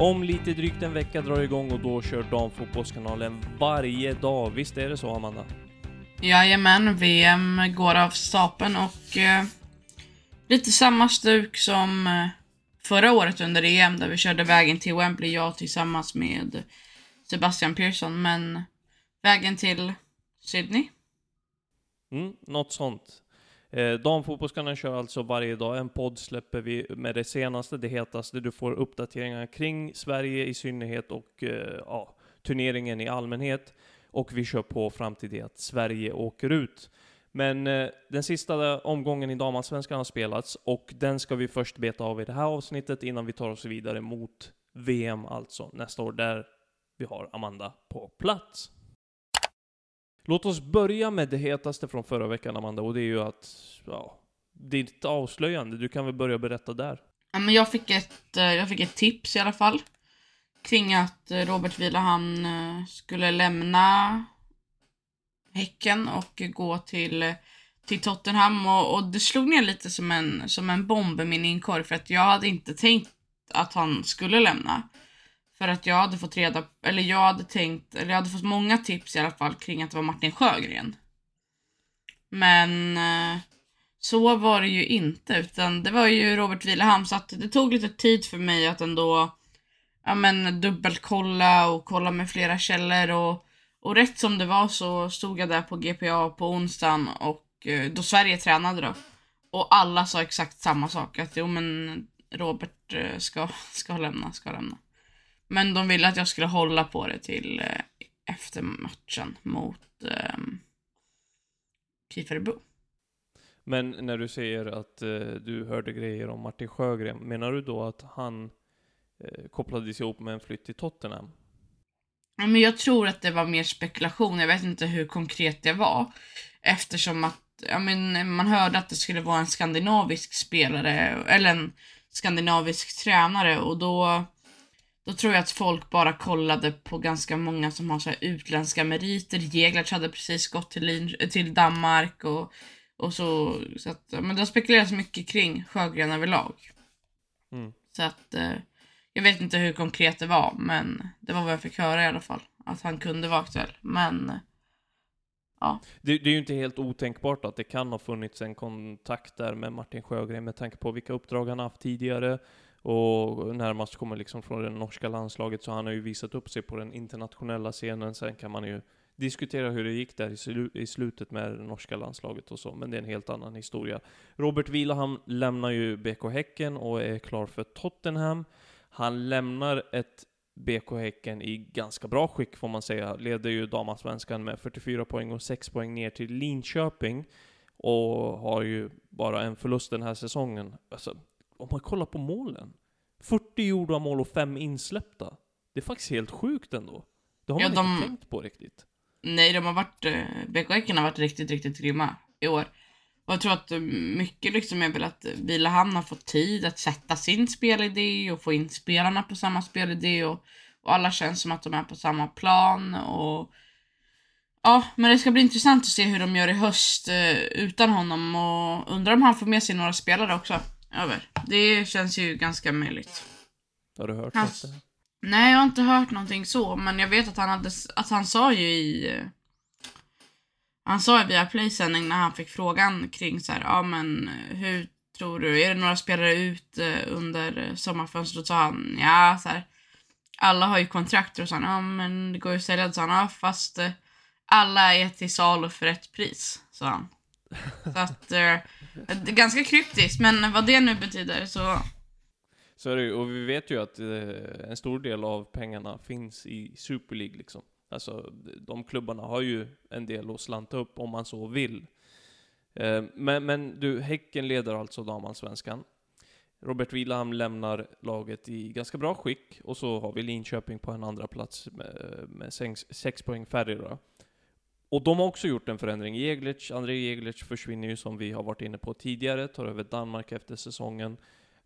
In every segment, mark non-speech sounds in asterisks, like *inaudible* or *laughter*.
Om lite drygt en vecka drar igång och då kör Damfotbollskanalen varje dag. Visst är det så, Amanda? Jajamän, VM går av stapeln och eh, lite samma stuk som eh, förra året under EM där vi körde vägen till Wembley, jag tillsammans med Sebastian Persson, men vägen till Sydney. Mm, något sånt. Eh, Damfotbollskanalen kör alltså varje dag. En podd släpper vi med det senaste, det hetaste. Du får uppdateringar kring Sverige i synnerhet och eh, ja, turneringen i allmänhet. Och vi kör på fram till det att Sverige åker ut. Men eh, den sista omgången i damallsvenskan har spelats och den ska vi först beta av i det här avsnittet innan vi tar oss vidare mot VM alltså nästa år där vi har Amanda på plats. Låt oss börja med det hetaste från förra veckan, Amanda, och det är ju att, ja, ditt avslöjande. Du kan väl börja berätta där? Ja, men jag, fick ett, eh, jag fick ett tips i alla fall. Kring att eh, Robert Vilahamn eh, skulle lämna Häcken och gå till, till Tottenham. Och, och det slog ner lite som en, som en bomb i min inkorg. För att jag hade inte tänkt att han skulle lämna. För att jag hade fått reda, eller jag hade tänkt, eller jag hade fått många tips i alla fall kring att det var Martin Sjögren. Men eh, så var det ju inte, utan det var ju Robert Vilahamn, så att det tog lite tid för mig att ändå ja, men, dubbelkolla och kolla med flera källor och, och rätt som det var så stod jag där på GPA på onsdagen och eh, då Sverige tränade då. Och alla sa exakt samma sak, att jo men Robert eh, ska, *laughs* ska lämna, ska lämna. Men de ville att jag skulle hålla på det till eh, efter matchen mot eh, Kiferebo. Men när du säger att eh, du hörde grejer om Martin Sjögren, menar du då att han eh, kopplades ihop med en flytt till Tottenham? Ja, men jag tror att det var mer spekulation. Jag vet inte hur konkret det var. Eftersom att ja, men, man hörde att det skulle vara en skandinavisk spelare, eller en skandinavisk tränare och då då tror jag att folk bara kollade på ganska många som har så utländska meriter. Jeglarts hade precis gått till, Lin till Danmark och, och så. så att, men det har spekulerats mycket kring Sjögren överlag. Mm. Så att eh, jag vet inte hur konkret det var, men det var vad jag fick höra i alla fall. Att han kunde vara aktuell. Men ja. Det, det är ju inte helt otänkbart att det kan ha funnits en kontakt där med Martin Sjögren med tanke på vilka uppdrag han haft tidigare och närmast kommer liksom från det norska landslaget, så han har ju visat upp sig på den internationella scenen. Sen kan man ju diskutera hur det gick där i, slu i slutet med det norska landslaget och så, men det är en helt annan historia. Robert Vilahamn lämnar ju BK Häcken och är klar för Tottenham. Han lämnar ett BK Häcken i ganska bra skick får man säga. Leder ju damallsvenskan med 44 poäng och 6 poäng ner till Linköping. Och har ju bara en förlust den här säsongen. Alltså, om man kollar på målen. 40 gjorda mål och 5 insläppta. Det är faktiskt helt sjukt ändå. Det har Ja, man de- inte tänkt på riktigt. Nej, de har varit, eh, BK Häcken har varit riktigt, riktigt grymma i år. Och jag tror att eh, mycket liksom är väl att Vilahamn har fått tid att sätta sin spelidé och få in spelarna på samma spelidé och, och alla känns som att de är på samma plan och Ja, men det ska bli intressant att se hur de gör i höst eh, utan honom och undrar om han får med sig några spelare också över. Det känns ju ganska möjligt. Har du hört Han- något? Nej, jag har inte hört någonting så, men jag vet att han hade, att han sa ju i... eh, Han sa ju via Play-sändning när han fick frågan kring så här, ja men eh, hur tror du, är det några spelare ut eh, under sommarfönstret? Då sa han, ja så här, alla har ju kontrakt och så han, ja men det går ju att sälja. Så han, ja fast alla är till salu för ett pris, sa han. Så att, eh, ganska kryptiskt, men vad det nu betyder så, Så är det ju, och vi vet ju att eh, en stor del av pengarna finns i Super League liksom. Alltså, de klubbarna har ju en del att slanta upp om man så vill. Eh, men, men du, Häcken leder alltså damallsvenskan. Robert Wilhelm lämnar laget i ganska bra skick, och så har vi Linköping på en andra plats med, med sex, sex poäng färre då. Och de har också gjort en förändring. Jeglic, André Jeglic försvinner ju som vi har varit inne på tidigare, tar över Danmark efter säsongen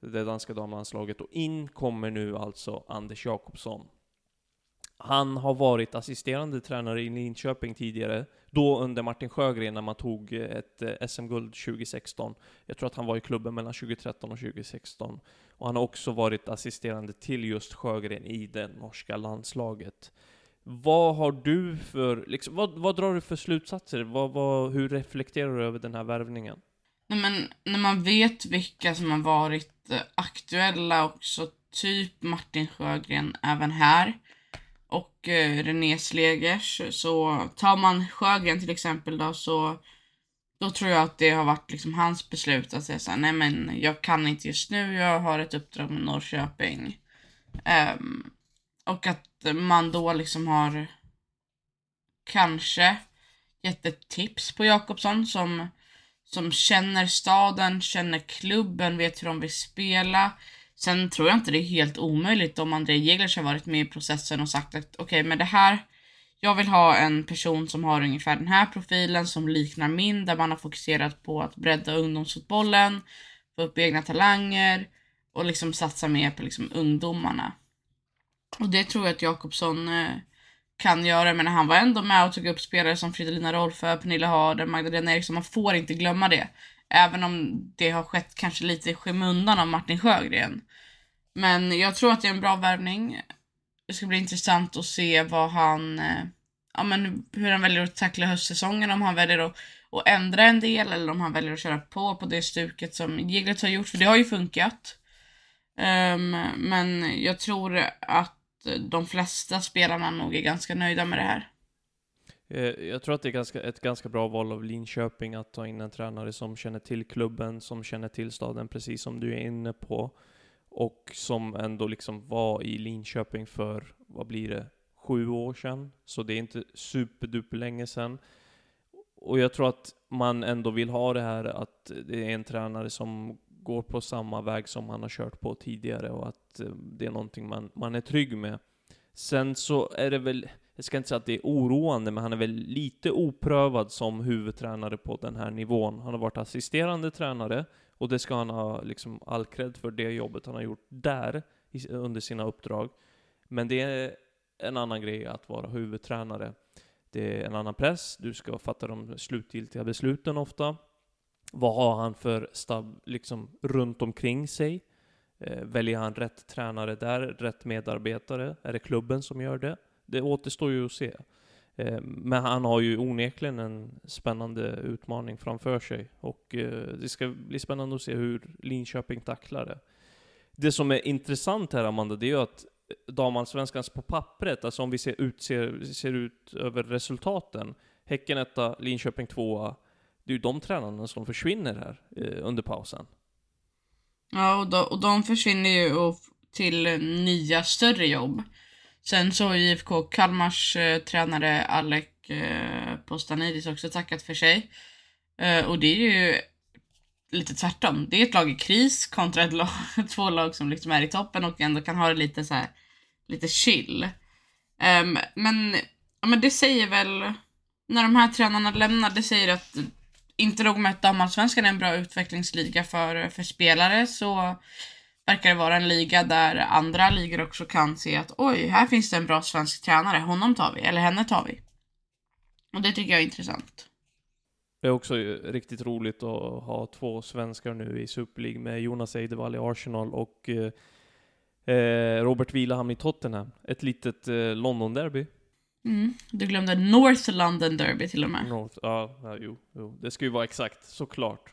det danska damlandslaget och in kommer nu alltså Anders Jakobsson. Han har varit assisterande tränare i Linköping tidigare, då under Martin Sjögren när man tog ett eh, SM-guld 2016. Jag tror att han var i klubben mellan 2013 och 2016. Och han har också varit assisterande till just Sjögren i det norska landslaget. Vad har du för, liksom, vad, vad drar du för slutsatser? Vad, vad, hur reflekterar du över den här värvningen? Nej, men när man vet vilka som har varit eh, aktuella också, typ Martin Sjögren även här och eh, René Slegers, så tar man Sjögren till exempel då så då tror jag att det har varit liksom hans beslut att säga såhär, nej men jag kan inte just nu, jag har ett uppdrag med Norrköping. Um, och att man då liksom har kanske gett ett tips på Jakobsson som som känner staden, känner klubben, vet hur de vill spela. Sen tror jag inte det är helt omöjligt om André Jeglers har varit med i processen och sagt att okej, men det här, jag vill ha en person som har ungefär den här profilen som liknar min, där man har fokuserat på att bredda ungdomsfotbollen, få upp egna talanger och liksom satsa mer på liksom ungdomarna. Och det tror jag att Jakobsson eh, kan göra, men han var ändå med och tog upp spelare som Fridolina Rolfö, Pernilla Harder, Magdalena Eriksson. Man får inte glömma det. Även om det har skett kanske lite i skymundan av Martin Sjögren. Men jag tror att det är en bra värvning. Det ska bli intressant att se vad han, eh, ja men hur han väljer att tackla höstsäsongen, om han väljer att, att ändra en del eller om han väljer att köra på på det stuket som Jiglet har gjort, för det har ju funkat. Um, men jag tror att de flesta spelarna nog är ganska nöjda med det här. Eh, jag tror att det är ganska, ett ganska bra val av Linköping att ta in en tränare som känner till klubben, som känner till staden, precis som du är inne på. Och som ändå liksom var i Linköping för, vad blir det, sju år sedan. Så det är inte superduper länge sedan. Och jag tror att man ändå vill ha det här att det är en tränare som går på samma väg som han har kört på tidigare och att eh, det är någonting man, man är trygg med. Sen så är det väl, jag ska inte säga att det är oroande, men han är väl lite oprövad som huvudtränare på den här nivån. Han har varit assisterande tränare, och det ska han ha liksom all cred för det jobbet han har gjort där, under sina uppdrag. Men det är en annan grej att vara huvudtränare. Det är en annan press, du ska fatta de slutgiltiga besluten ofta. Vad har han för stab liksom runt omkring sig? Eh, väljer han rätt tränare där, rätt medarbetare? Är det klubben som gör det? Det återstår ju att se. Eh, men han har ju onekligen en spännande utmaning framför sig och eh, det ska bli spännande att se hur Linköping tacklar det. Det som är intressant här Amanda, det är ju att eh, damallsvenskans på pappret, alltså om vi ser ut, ser, ser ut över resultaten, Häcken etta, Linköping tvåa, det är ju de tränarna som försvinner här eh, under pausen. Ja, och de, och de försvinner ju och till nya större jobb. Sen så har ju IFK Kalmars eh, tränare Alec eh, Postanidis också tackat för sig. Eh, och det är ju lite tvärtom. Det är ett lag i kris kontra ett lag, *laughs* två lag som liksom är i toppen och ändå kan ha det lite så här, lite chill. Ehm, men, ja, men det säger väl, när de här tränarna lämnar, det säger att inte nog med att damallsvenskan är en bra utvecklingsliga för, för spelare så verkar det vara en liga där andra ligor också kan se att oj, här finns det en bra svensk tränare, honom tar vi, eller henne tar vi. Och det tycker jag är intressant. Det är också riktigt roligt att ha två svenskar nu i Super League med Jonas Eidevall i Arsenal och eh, Eh, Robert Vilahamn i Tottenham. Ett litet eh, London-derby. Mm. Du glömde North London Derby till och med. North, ja, ja, jo, jo. Det ska ju vara exakt, såklart.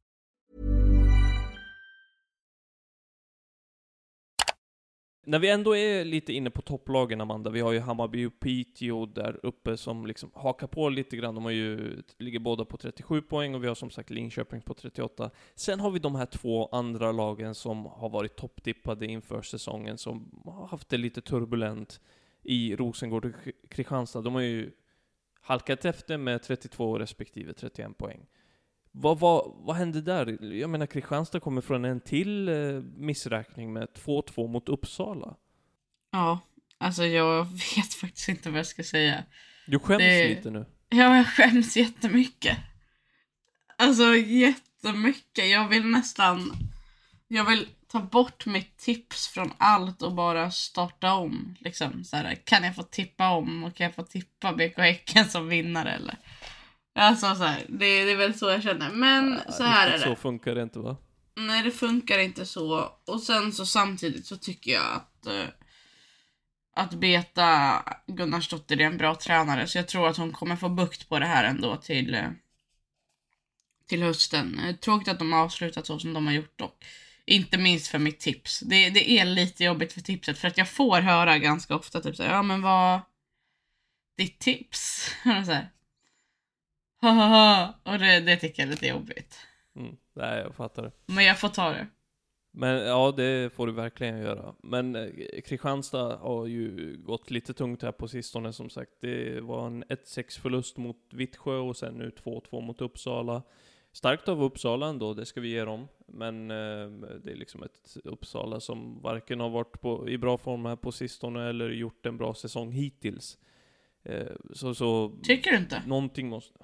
När vi ändå är lite inne på topplagen, Amanda, vi har ju Hammarby och Piteå där uppe som liksom hakar på lite grann. De har ju, ligger båda på 37 poäng och vi har som sagt Linköping på 38. Sen har vi de här två andra lagen som har varit topptippade inför säsongen, som har haft det lite turbulent i Rosengård och Kristianstad. De har ju halkat efter med 32 respektive 31 poäng. Vad, vad, vad hände där? Jag menar, Kristianstad kommer från en till eh, missräkning med 2-2 mot Uppsala. Ja, alltså jag vet *laughs* faktiskt inte vad jag ska säga. Du skäms Det- lite nu. Ja, jag skäms jättemycket. Alltså jättemycket. Jag vill nästan... Jag vill ta bort mitt tips från allt och bara starta om. Liksom så här, kan jag få tippa om och kan jag få tippa BK Häcken som vinnare eller? Alltså så här, det, det är väl så jag känner. Men så här är det. Så funkar det inte va? Nej, det funkar inte så. Och sen så samtidigt så tycker jag att eh, att Beta Gunnarsdotter är en bra tränare så jag tror att hon kommer få bukt på det här ändå till eh, till hösten. Eh, Tråkigt att de har avslutat så som de har gjort dock. Inte minst för mitt tips. Det, det är lite jobbigt för tipset för att jag får höra ganska ofta typ såhär, ja men vad ditt tips? Och *laughs* så här. Och det, det tycker jag är lite jobbigt. Mm. Nej, jag fattar det. Men jag får ta det. Men ja, det får du verkligen göra. Men eh, Kristianstad har ju gått lite tungt här på sistone som sagt. Det var en 1-6 förlust mot Vittsjö och sen nu 2-2 mot Uppsala. Starkt av Uppsala ändå, det ska vi ge dem. Men eh, det är liksom ett Uppsala som varken har varit på, i bra form här på sistone eller gjort en bra säsong hittills. Eh, så, så Tycker du inte? någonting måste...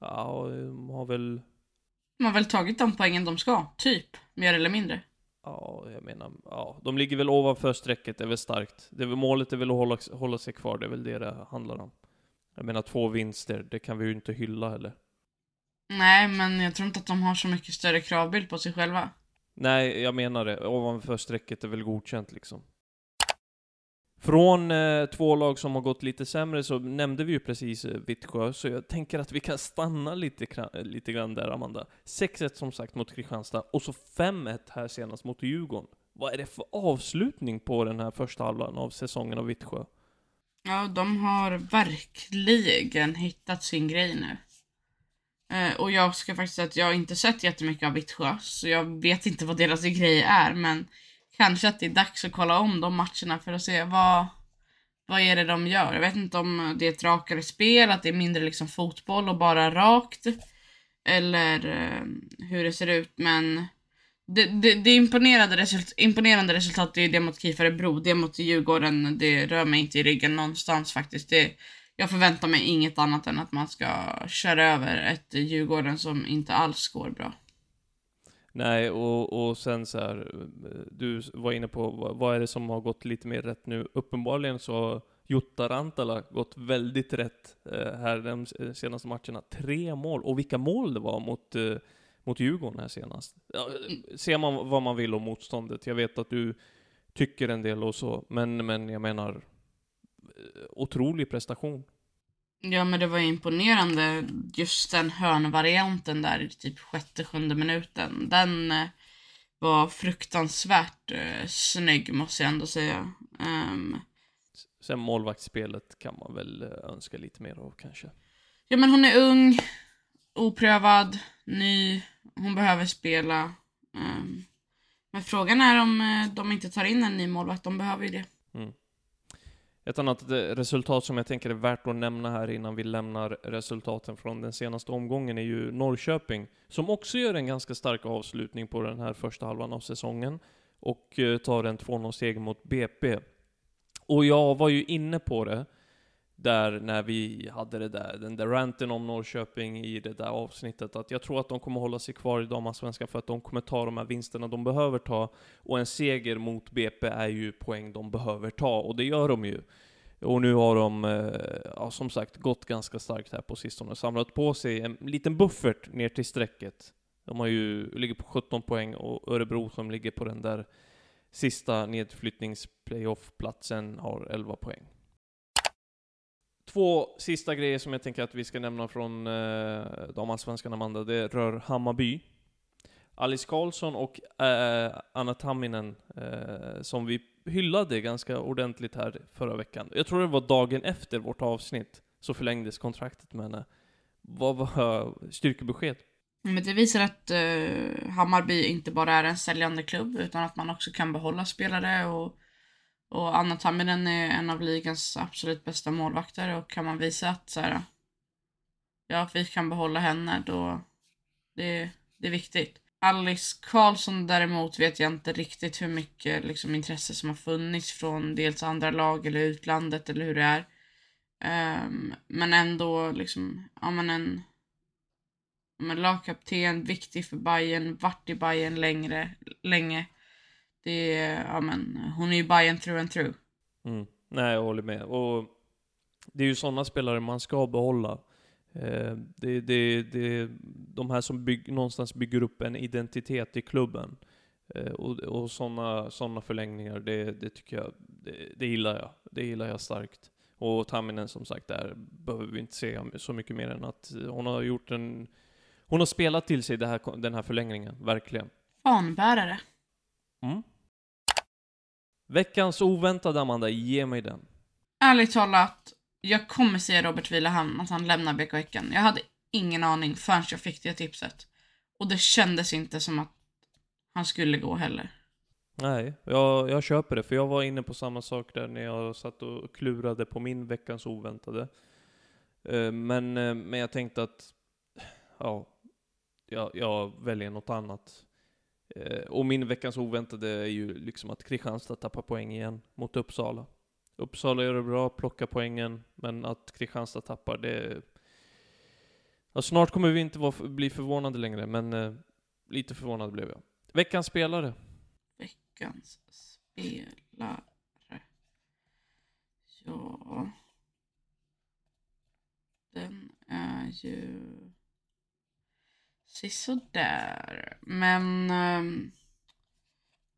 Ja, de har väl... De har väl tagit de poängen de ska, typ. Mer eller mindre. Ja, jag menar, ja, de ligger väl ovanför strecket, det är väl starkt. Det är väl, målet är väl att hålla, hålla sig kvar, det är väl det det handlar om. Jag menar två vinster, det kan vi ju inte hylla heller. Nej, men jag tror inte att de har så mycket större kravbild på sig själva. Nej, jag menar det. Ovanför strecket är väl godkänt liksom. Från eh, två lag som har gått lite sämre så nämnde vi ju precis eh, Vittsjö, så jag tänker att vi kan stanna lite, eh, lite grann där, Amanda. 6-1 som sagt mot Kristianstad, och så 5-1 här senast mot Djurgården. Vad är det för avslutning på den här första halvan av säsongen av Vittsjö? Ja, de har verkligen hittat sin grej nu. Eh, och jag ska faktiskt säga att jag har inte sett jättemycket av Vittsjö, så jag vet inte vad deras grej är, men kanske att det är dags att kolla om de matcherna för att se vad, vad är det de gör. Jag vet inte om det är ett rakare spel, att det är mindre liksom fotboll och bara rakt, eller eh, hur det ser ut, men det, det, det imponerande, resultat, imponerande resultat är det mot KIF Örebro. Det mot Djurgården, det rör mig inte i ryggen någonstans faktiskt. Det, jag förväntar mig inget annat än att man ska köra över ett Djurgården som inte alls går bra. Nej, och, och sen så här, du var inne på vad, vad är det som har gått lite mer rätt nu? Uppenbarligen så har Jutta Rantala gått väldigt rätt eh, här de senaste matcherna. Tre mål, och vilka mål det var mot, eh, mot Djurgården här senast. Ja, ser man vad man vill om motståndet. Jag vet att du tycker en del och så, men, men jag menar, eh, otrolig prestation. Ja men det var ju imponerande just den hörnvarianten där i typ sjätte, sjunde minuten. Den, eh, var fruktansvärt eh, snygg måste jag ändå säga. Ehm, Sen målvaktsspelet kan man väl eh, önska lite mer av kanske. ja men hon är ung, oprövad, ny, hon behöver spela. Ehm, men frågan är om eh, de inte tar in en ny målvakt, de behöver ju det. Ett annat eh, resultat som jag tänker är värt att nämna här innan vi lämnar resultaten från den senaste omgången är ju Norrköping, som också gör en ganska stark avslutning på den här första halvan av säsongen och eh, tar en 2-0-seger mot BP. Och jag var ju inne på det där när vi hade det där, den där ranten om Norrköping i det där avsnittet, att jag tror att de kommer hålla sig kvar i damallsvenskan för att de kommer ta de här vinsterna de behöver ta. Och en seger mot BP är ju poäng de behöver ta, och det gör de ju. Och nu har de, eh, ja, som sagt, gått ganska starkt här på sistone. Samlat på sig en liten buffert ner till strecket. De har ju, ligger på 17 poäng och Örebro som ligger på den där sista nedflyttningsplayoffplatsen har 11 poäng. Två sista grejer som jag tänker att vi ska nämna från eh, damallsvenskan, Amanda, det rör Hammarby. Alice Karlsson och eh, Anna Tamminen, eh, som vi hyllade ganska ordentligt här förra veckan. Jag tror det var dagen efter vårt avsnitt, så förlängdes kontraktet med henne. Vad var styrkebesked? Men det visar att eh, Hammarby inte bara är en säljande klubb utan att man också kan behålla spelare och, och Anna Tamminen är en av ligans absolut bästa målvakter och kan man visa att så här, ja, vi kan behålla henne då det, det är viktigt. Alice Karlsson däremot vet jag inte riktigt hur mycket liksom, intresse som har funnits från dels andra lag eller utlandet eller hur det är. Um, men ändå liksom, ja men en men lagkapten, viktig för Bayern, varit i Bayern längre, länge. Det är, ja men, hon är ju Bayern through and through. Mm. Nej, jag håller med. Och det är ju sådana spelare man ska behålla. Eh, det, det, det, de här som bygg, någonstans bygger upp en identitet i klubben. Eh, och och sådana såna förlängningar, det, det tycker jag, det, det gillar jag. Det gillar jag starkt. Och Tamminen som sagt, där behöver vi inte säga så mycket mer än att hon har gjort en... Hon har spelat till sig här, den här förlängningen, verkligen. Fanbärare. Mm. Veckans oväntade, Amanda, ge mig den. Ärligt talat, jag kommer säga Robert Vilahamn att han lämnar BK Häcken. Jag hade ingen aning förrän jag fick det tipset. Och det kändes inte som att han skulle gå heller. Nej, jag, jag köper det, för jag var inne på samma sak där när jag satt och klurade på min veckans oväntade. Eh, Men, eh, men jag tänkte att, ja, jag, jag väljer något annat. Eh, och min veckans oväntade är ju liksom att Kristianstad tappar poäng igen mot Uppsala. Uppsala gör det bra, plockar poängen, men att Kristianstad tappar, det... Ja, snart kommer vi inte vara, bli förvånade längre, men eh, lite förvånad blev jag. Veckans spelare. Veckans spelare. Ja. Den är ju... Sisådär. Men... ehm,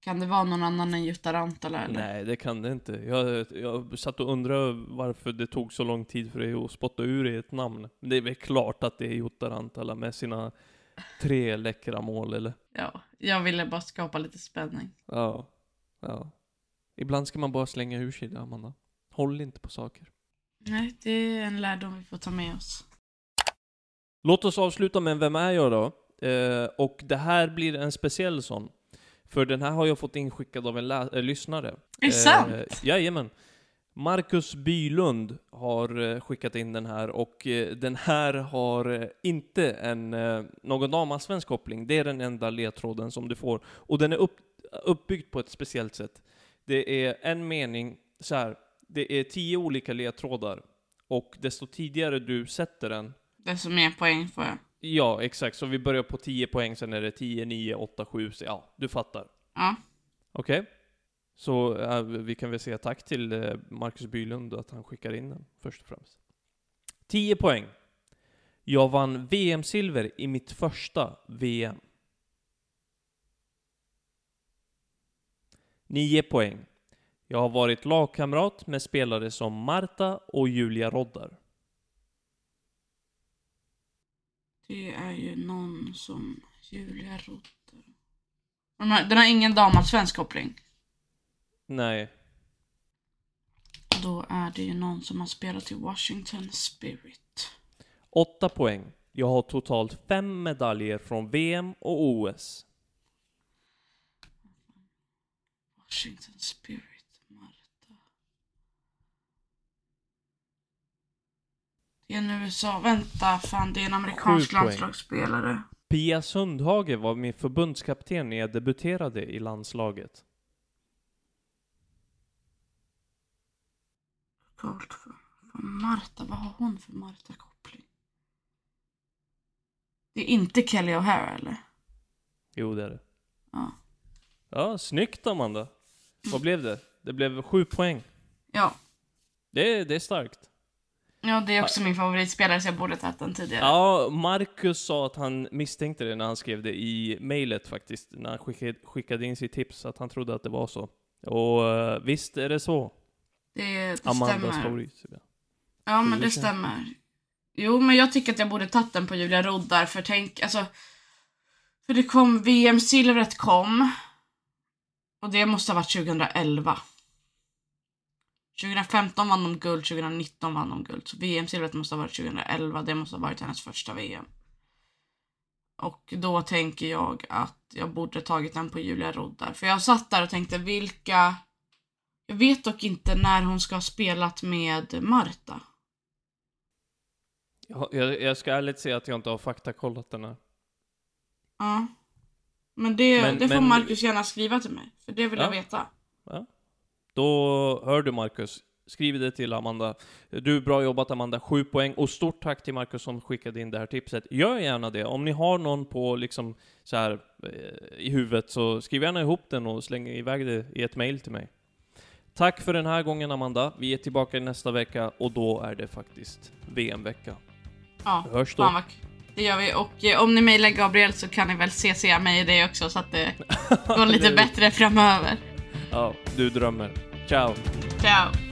kan det vara någon annan än Jutta Rantala eller? Nej, det kan det inte. Jag, jag satt och undrade varför det tog så lång tid för dig att spotta ur i ett namn. Det är väl klart att det är Jutta Rantala med sina tre läckra mål, eller? Ja, jag ville bara skapa lite spänning. Ja. Ja. Ibland ska man bara slänga ur sig det, Amanda. Håll inte på saker. Nej, det är en lärdom vi får ta med oss. Låt oss avsluta med Vem är jag då? Eh, och det här blir en speciell sån. För den här har jag fått inskickad av en äh, lyssnare. Är det sant? Jajamän. Marcus Bylund har eh, skickat in den här och eh, den här har eh, inte en, eh, någon damallsvensk koppling. Det är den enda ledtråden som du får. Och den är upp, uppbyggd på ett speciellt sätt. Det är en mening, så här. det är tio olika ledtrådar. Och desto tidigare du sätter den, Desto mer poäng får jag. Ja, exakt. Så vi börjar på 10 poäng, sen är det 10, 9, 8, 7, så ja, du fattar. Ja. Okej? Så äh, vi kan väl säga tack till äh, Marcus Bylund att han skickar in den, först och främst. 10 poäng. Jag vann VM-silver i mitt första VM. 9 poäng. Jag har varit lagkamrat med spelare som Marta och Julia Roddar. Det är ju någon som Julia Rotter. De har- Den har ingen damallsvensk koppling. Nej. Då är det ju någon som har spelat i Washington Spirit. Åtta poäng. Jag har totalt fem medaljer från VM och OS. Washington Spirit, Marta. Det är en USA. Vänta, fan det är en amerikansk landslagsspelare. Pia Sundhage var min förbundskapten när jag debuterade i landslaget. Coolt för, för Marta. Vad har hon för Marta-koppling? Det är inte Kelly O'Hara eller? Jo, det är det. Ja. Ja, snyggt Amanda. Vad blev det? Det blev sju poäng. Ja. Det det är starkt. Ja, det är också min favoritspelare så jag borde tagit den tidigare. Ja, Marcus sa att han misstänkte det när han skrev det i mejlet faktiskt, när han skickade, skickade in sitt tips, att han trodde att det var så. Och eh, visst är det så. Det, det Amandas stämmer. favorit. Ja, men det stämmer. Jo, men jag tycker att jag borde tagit den på Julia Roddar för tänk, alltså. För det kom, VM-silvret kom. Och det måste ha varit 2011. 2015 vann de guld, 2019 vann de guld. Så VM-silvret måste ha varit 2011, det måste ha varit hennes första VM. Och då tänker jag att jag borde tagit den på Julia Roddar. För jag satt där och tänkte vilka... Jag vet dock inte när hon ska ha spelat med Marta. Jag, jag, ska ärligt säga att jag inte har faktakollat den här. Ja. Men det, Men- det får men- Marcus gärna skriva till mig. För det vill Ja. jag veta. Då hör du Marcus. Skriv det till Amanda. Du, bra jobbat Amanda. Sju poäng. Och stort tack till Marcus som skickade in det här tipset. Gör gärna det. Om ni har någon på liksom så här eh, i huvudet så skriv gärna ihop den och släng iväg det i ett mail till mig. Tack för den här gången Amanda. Vi är tillbaka nästa vecka och då är det faktiskt VM-vecka. Ja, Vi hörs då. fan Det gör vi. Och eh, om ni mejlar Gabriel så kan ni väl CCa mig i det också så att det *laughs* går lite bättre framöver. Ja, du drömmer. Ciao! Ciao.